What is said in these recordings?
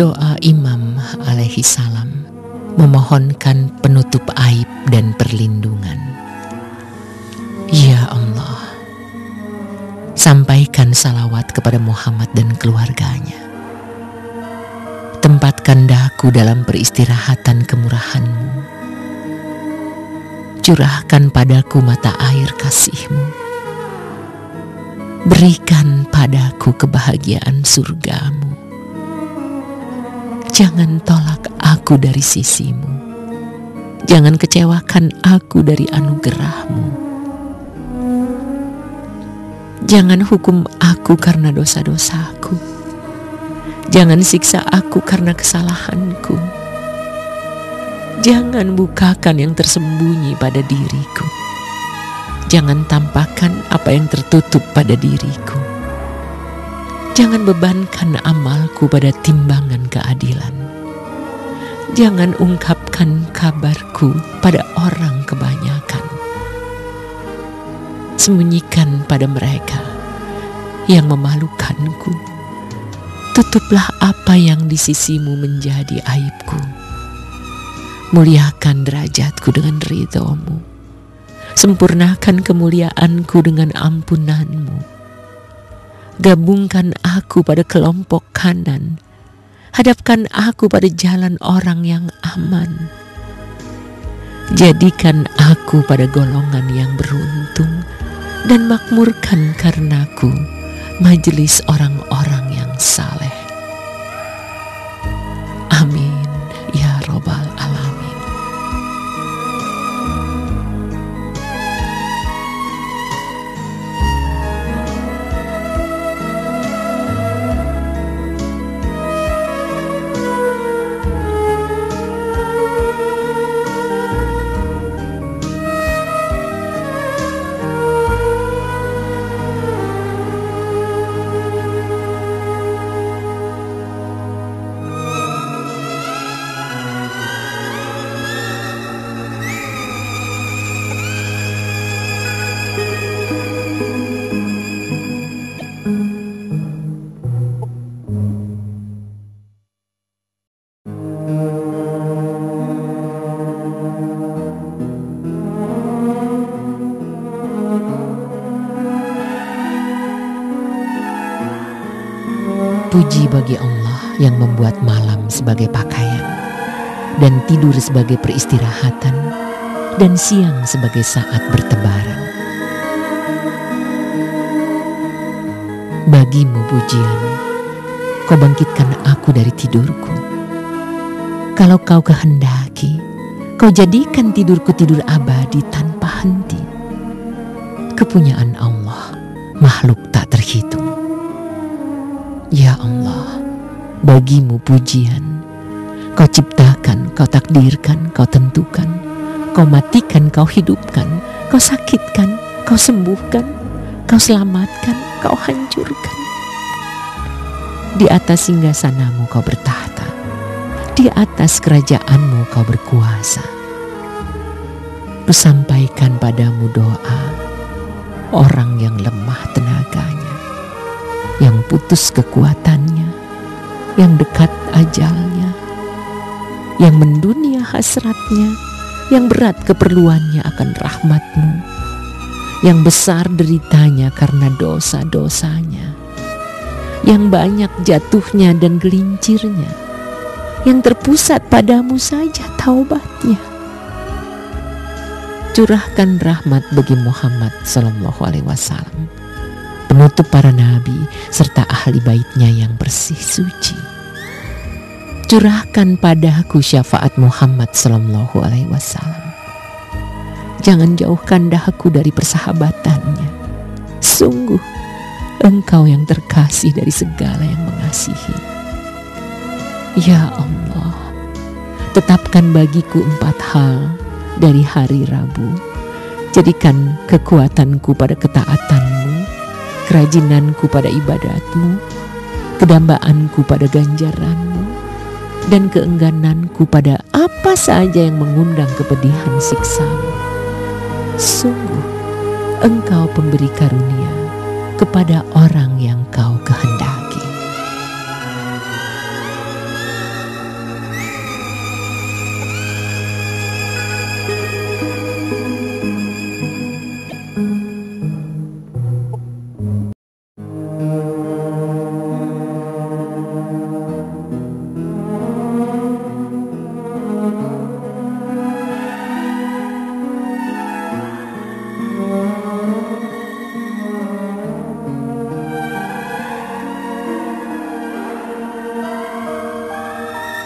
Doa Imam alaihi salam memohonkan penutup aib dan perlindungan. Ya Allah, sampaikan salawat kepada Muhammad dan keluarganya. Tempatkan daku dalam peristirahatan kemurahanmu. Curahkan padaku mata air kasihmu. Berikan padaku kebahagiaan surgamu. Jangan tolak aku dari sisimu. Jangan kecewakan aku dari anugerahmu. Jangan hukum aku karena dosa-dosaku. Jangan siksa aku karena kesalahanku. Jangan bukakan yang tersembunyi pada diriku. Jangan tampakkan apa yang tertutup pada diriku. Jangan bebankan amalku pada timbangan keadilan. Jangan ungkapkan kabarku pada orang kebanyakan sembunyikan pada mereka yang memalukanku. Tutuplah apa yang di sisimu menjadi aibku. Muliakan derajatku dengan ridhomu. Sempurnakan kemuliaanku dengan ampunanmu. Gabungkan aku pada kelompok kanan. Hadapkan aku pada jalan orang yang aman. Jadikan aku pada golongan yang beruntung dan makmurkan karenaku majelis orang-orang yang saleh. Puji bagi Allah yang membuat malam sebagai pakaian dan tidur sebagai peristirahatan dan siang sebagai saat bertebaran. Bagimu pujian, kau bangkitkan aku dari tidurku. Kalau kau kehendaki, kau jadikan tidurku tidur abadi tanpa henti. Kepunyaan Allah, makhluk tak terhitung. Ya Allah, bagimu pujian. Kau ciptakan, kau takdirkan, kau tentukan. Kau matikan, kau hidupkan. Kau sakitkan, kau sembuhkan. Kau selamatkan, kau hancurkan. Di atas singgasanamu kau bertahta. Di atas kerajaanmu kau berkuasa. Kusampaikan padamu doa orang yang lemah tenaganya yang putus kekuatannya, yang dekat ajalnya, yang mendunia hasratnya, yang berat keperluannya akan rahmatmu, yang besar deritanya karena dosa-dosanya, yang banyak jatuhnya dan gelincirnya, yang terpusat padamu saja taubatnya. Curahkan rahmat bagi Muhammad Sallallahu Alaihi Wasallam penutup para nabi serta ahli baitnya yang bersih suci. Curahkan padaku syafaat Muhammad Sallallahu Alaihi Wasallam. Jangan jauhkan dahaku dari persahabatannya. Sungguh, engkau yang terkasih dari segala yang mengasihi. Ya Allah, tetapkan bagiku empat hal dari hari Rabu. Jadikan kekuatanku pada ketaatanmu kerajinanku pada ibadatmu, kedambaanku pada ganjaranmu, dan keenggananku pada apa saja yang mengundang kepedihan siksamu. Sungguh, engkau pemberi karunia kepada orang yang kau kehendaki.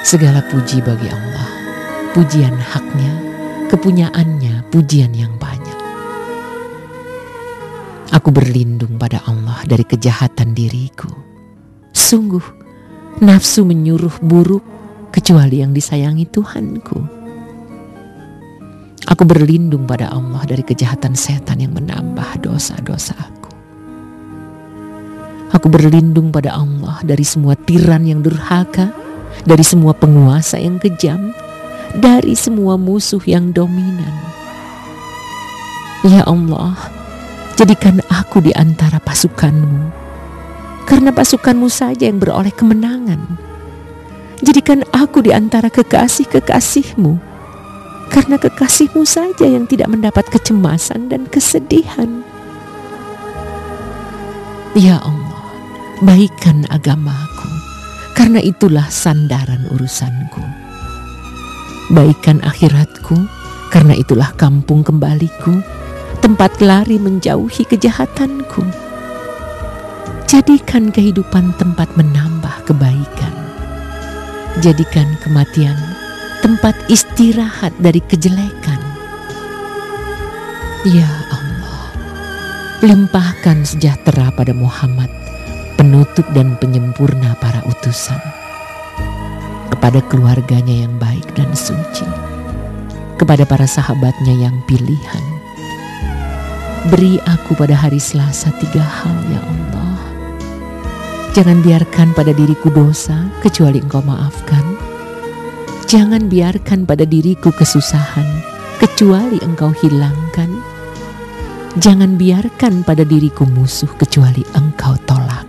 Segala puji bagi Allah, pujian haknya, kepunyaannya, pujian yang banyak. Aku berlindung pada Allah dari kejahatan diriku. Sungguh, nafsu menyuruh buruk kecuali yang disayangi Tuhanku. Aku berlindung pada Allah dari kejahatan setan yang menambah dosa-dosa aku. Aku berlindung pada Allah dari semua tiran yang durhaka, dari semua penguasa yang kejam, dari semua musuh yang dominan. Ya Allah, jadikan aku di antara pasukanmu, karena pasukanmu saja yang beroleh kemenangan. Jadikan aku di antara kekasih-kekasihmu, karena kekasihmu saja yang tidak mendapat kecemasan dan kesedihan. Ya Allah, baikkan agamaku, karena itulah sandaran urusanku. Baikkan akhiratku, karena itulah kampung kembaliku, tempat lari menjauhi kejahatanku. Jadikan kehidupan tempat menambah kebaikan. Jadikan kematian tempat istirahat dari kejelekan. Ya Allah, limpahkan sejahtera pada Muhammad, penutup dan penyempurna para utusan, kepada keluarganya yang baik dan suci, kepada para sahabatnya yang pilihan. Beri aku pada hari Selasa tiga hal ya Allah. Jangan biarkan pada diriku dosa kecuali engkau maafkan Jangan biarkan pada diriku kesusahan, kecuali engkau hilangkan. Jangan biarkan pada diriku musuh, kecuali engkau tolakan.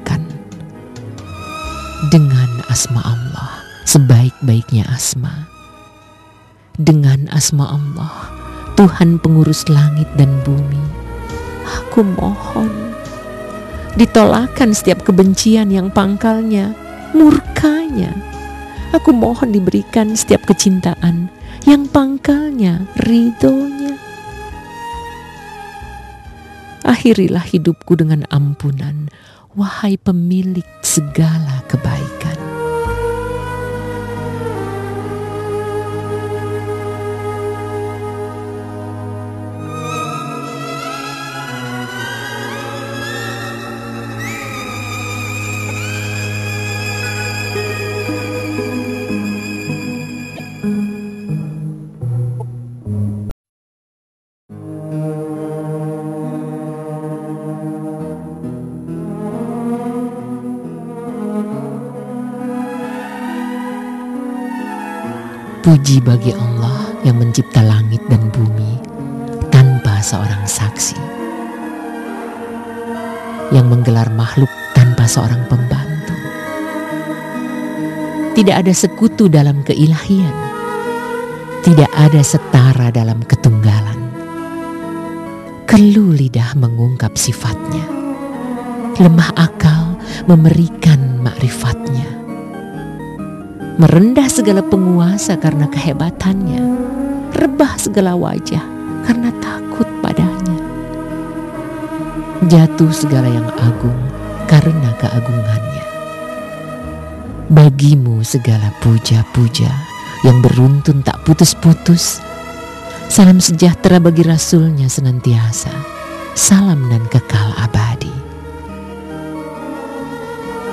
Dengan asma Allah, sebaik-baiknya asma. Dengan asma Allah, Tuhan pengurus langit dan bumi. Aku mohon, ditolakan setiap kebencian yang pangkalnya, murkanya, Aku mohon diberikan setiap kecintaan yang pangkalnya ridhonya. Akhirilah hidupku dengan ampunan, wahai pemilik segala kebaikan. Puji bagi Allah yang mencipta langit dan bumi tanpa seorang saksi. Yang menggelar makhluk tanpa seorang pembantu. Tidak ada sekutu dalam keilahian. Tidak ada setara dalam ketunggalan. Kelu lidah mengungkap sifatnya. Lemah akal memberikan makrifatnya merendah segala penguasa karena kehebatannya, rebah segala wajah karena takut padanya, jatuh segala yang agung karena keagungannya. Bagimu segala puja-puja yang beruntun tak putus-putus. Salam sejahtera bagi Rasulnya senantiasa. Salam dan kekal abadi.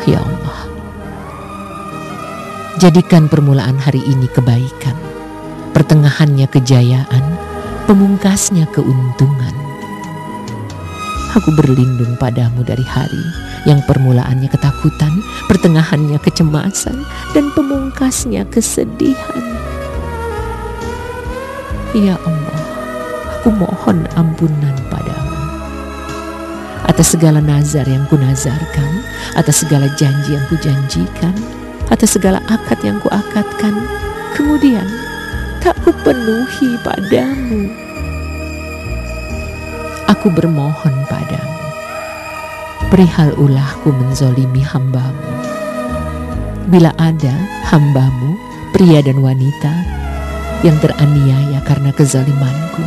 Ya Allah, Jadikan permulaan hari ini kebaikan, pertengahannya kejayaan, pemungkasnya keuntungan. Aku berlindung padamu dari hari yang permulaannya ketakutan, pertengahannya kecemasan, dan pemungkasnya kesedihan. Ya Allah, aku mohon ampunan padamu. Atas segala nazar yang kunazarkan, atas segala janji yang kujanjikan, atas segala akad yang kuakatkan, kemudian tak kupenuhi padamu. Aku bermohon padamu, perihal ulahku menzolimi hambamu. Bila ada hambamu, pria dan wanita, yang teraniaya karena kezalimanku,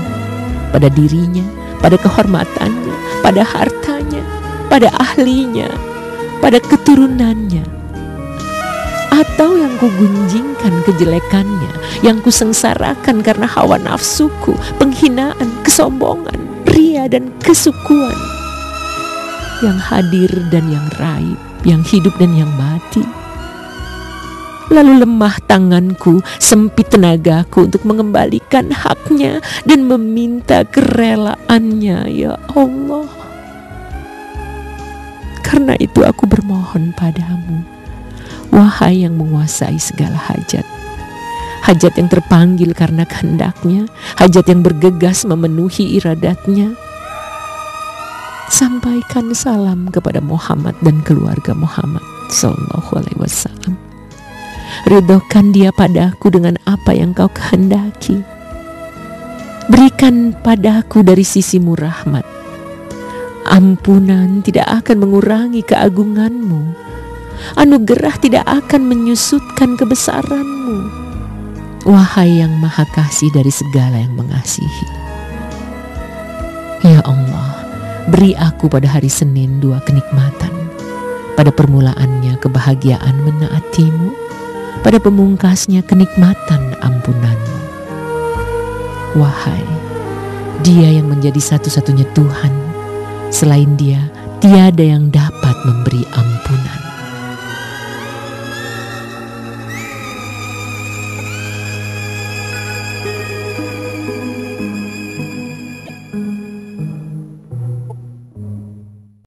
pada dirinya, pada kehormatannya, pada hartanya, pada ahlinya, pada keturunannya, atau yang kugunjingkan kejelekannya, yang kusengsarakan karena hawa nafsuku, penghinaan, kesombongan, ria dan kesukuan, yang hadir dan yang raib, yang hidup dan yang mati. Lalu lemah tanganku, sempit tenagaku untuk mengembalikan haknya dan meminta kerelaannya, ya Allah. Karena itu aku bermohon padamu, wahai yang menguasai segala hajat. Hajat yang terpanggil karena kehendaknya, hajat yang bergegas memenuhi iradatnya. Sampaikan salam kepada Muhammad dan keluarga Muhammad Sallallahu Alaihi Wasallam Ridhokan dia padaku dengan apa yang kau kehendaki. Berikan padaku dari sisimu rahmat. Ampunan tidak akan mengurangi keagunganmu. Anugerah tidak akan menyusutkan kebesaranmu. Wahai yang maha kasih dari segala yang mengasihi. Ya Allah, beri aku pada hari Senin dua kenikmatan. Pada permulaannya kebahagiaan menaatimu pada pemungkasnya kenikmatan ampunanmu. Wahai, dia yang menjadi satu-satunya Tuhan, selain dia tiada yang dapat memberi ampun.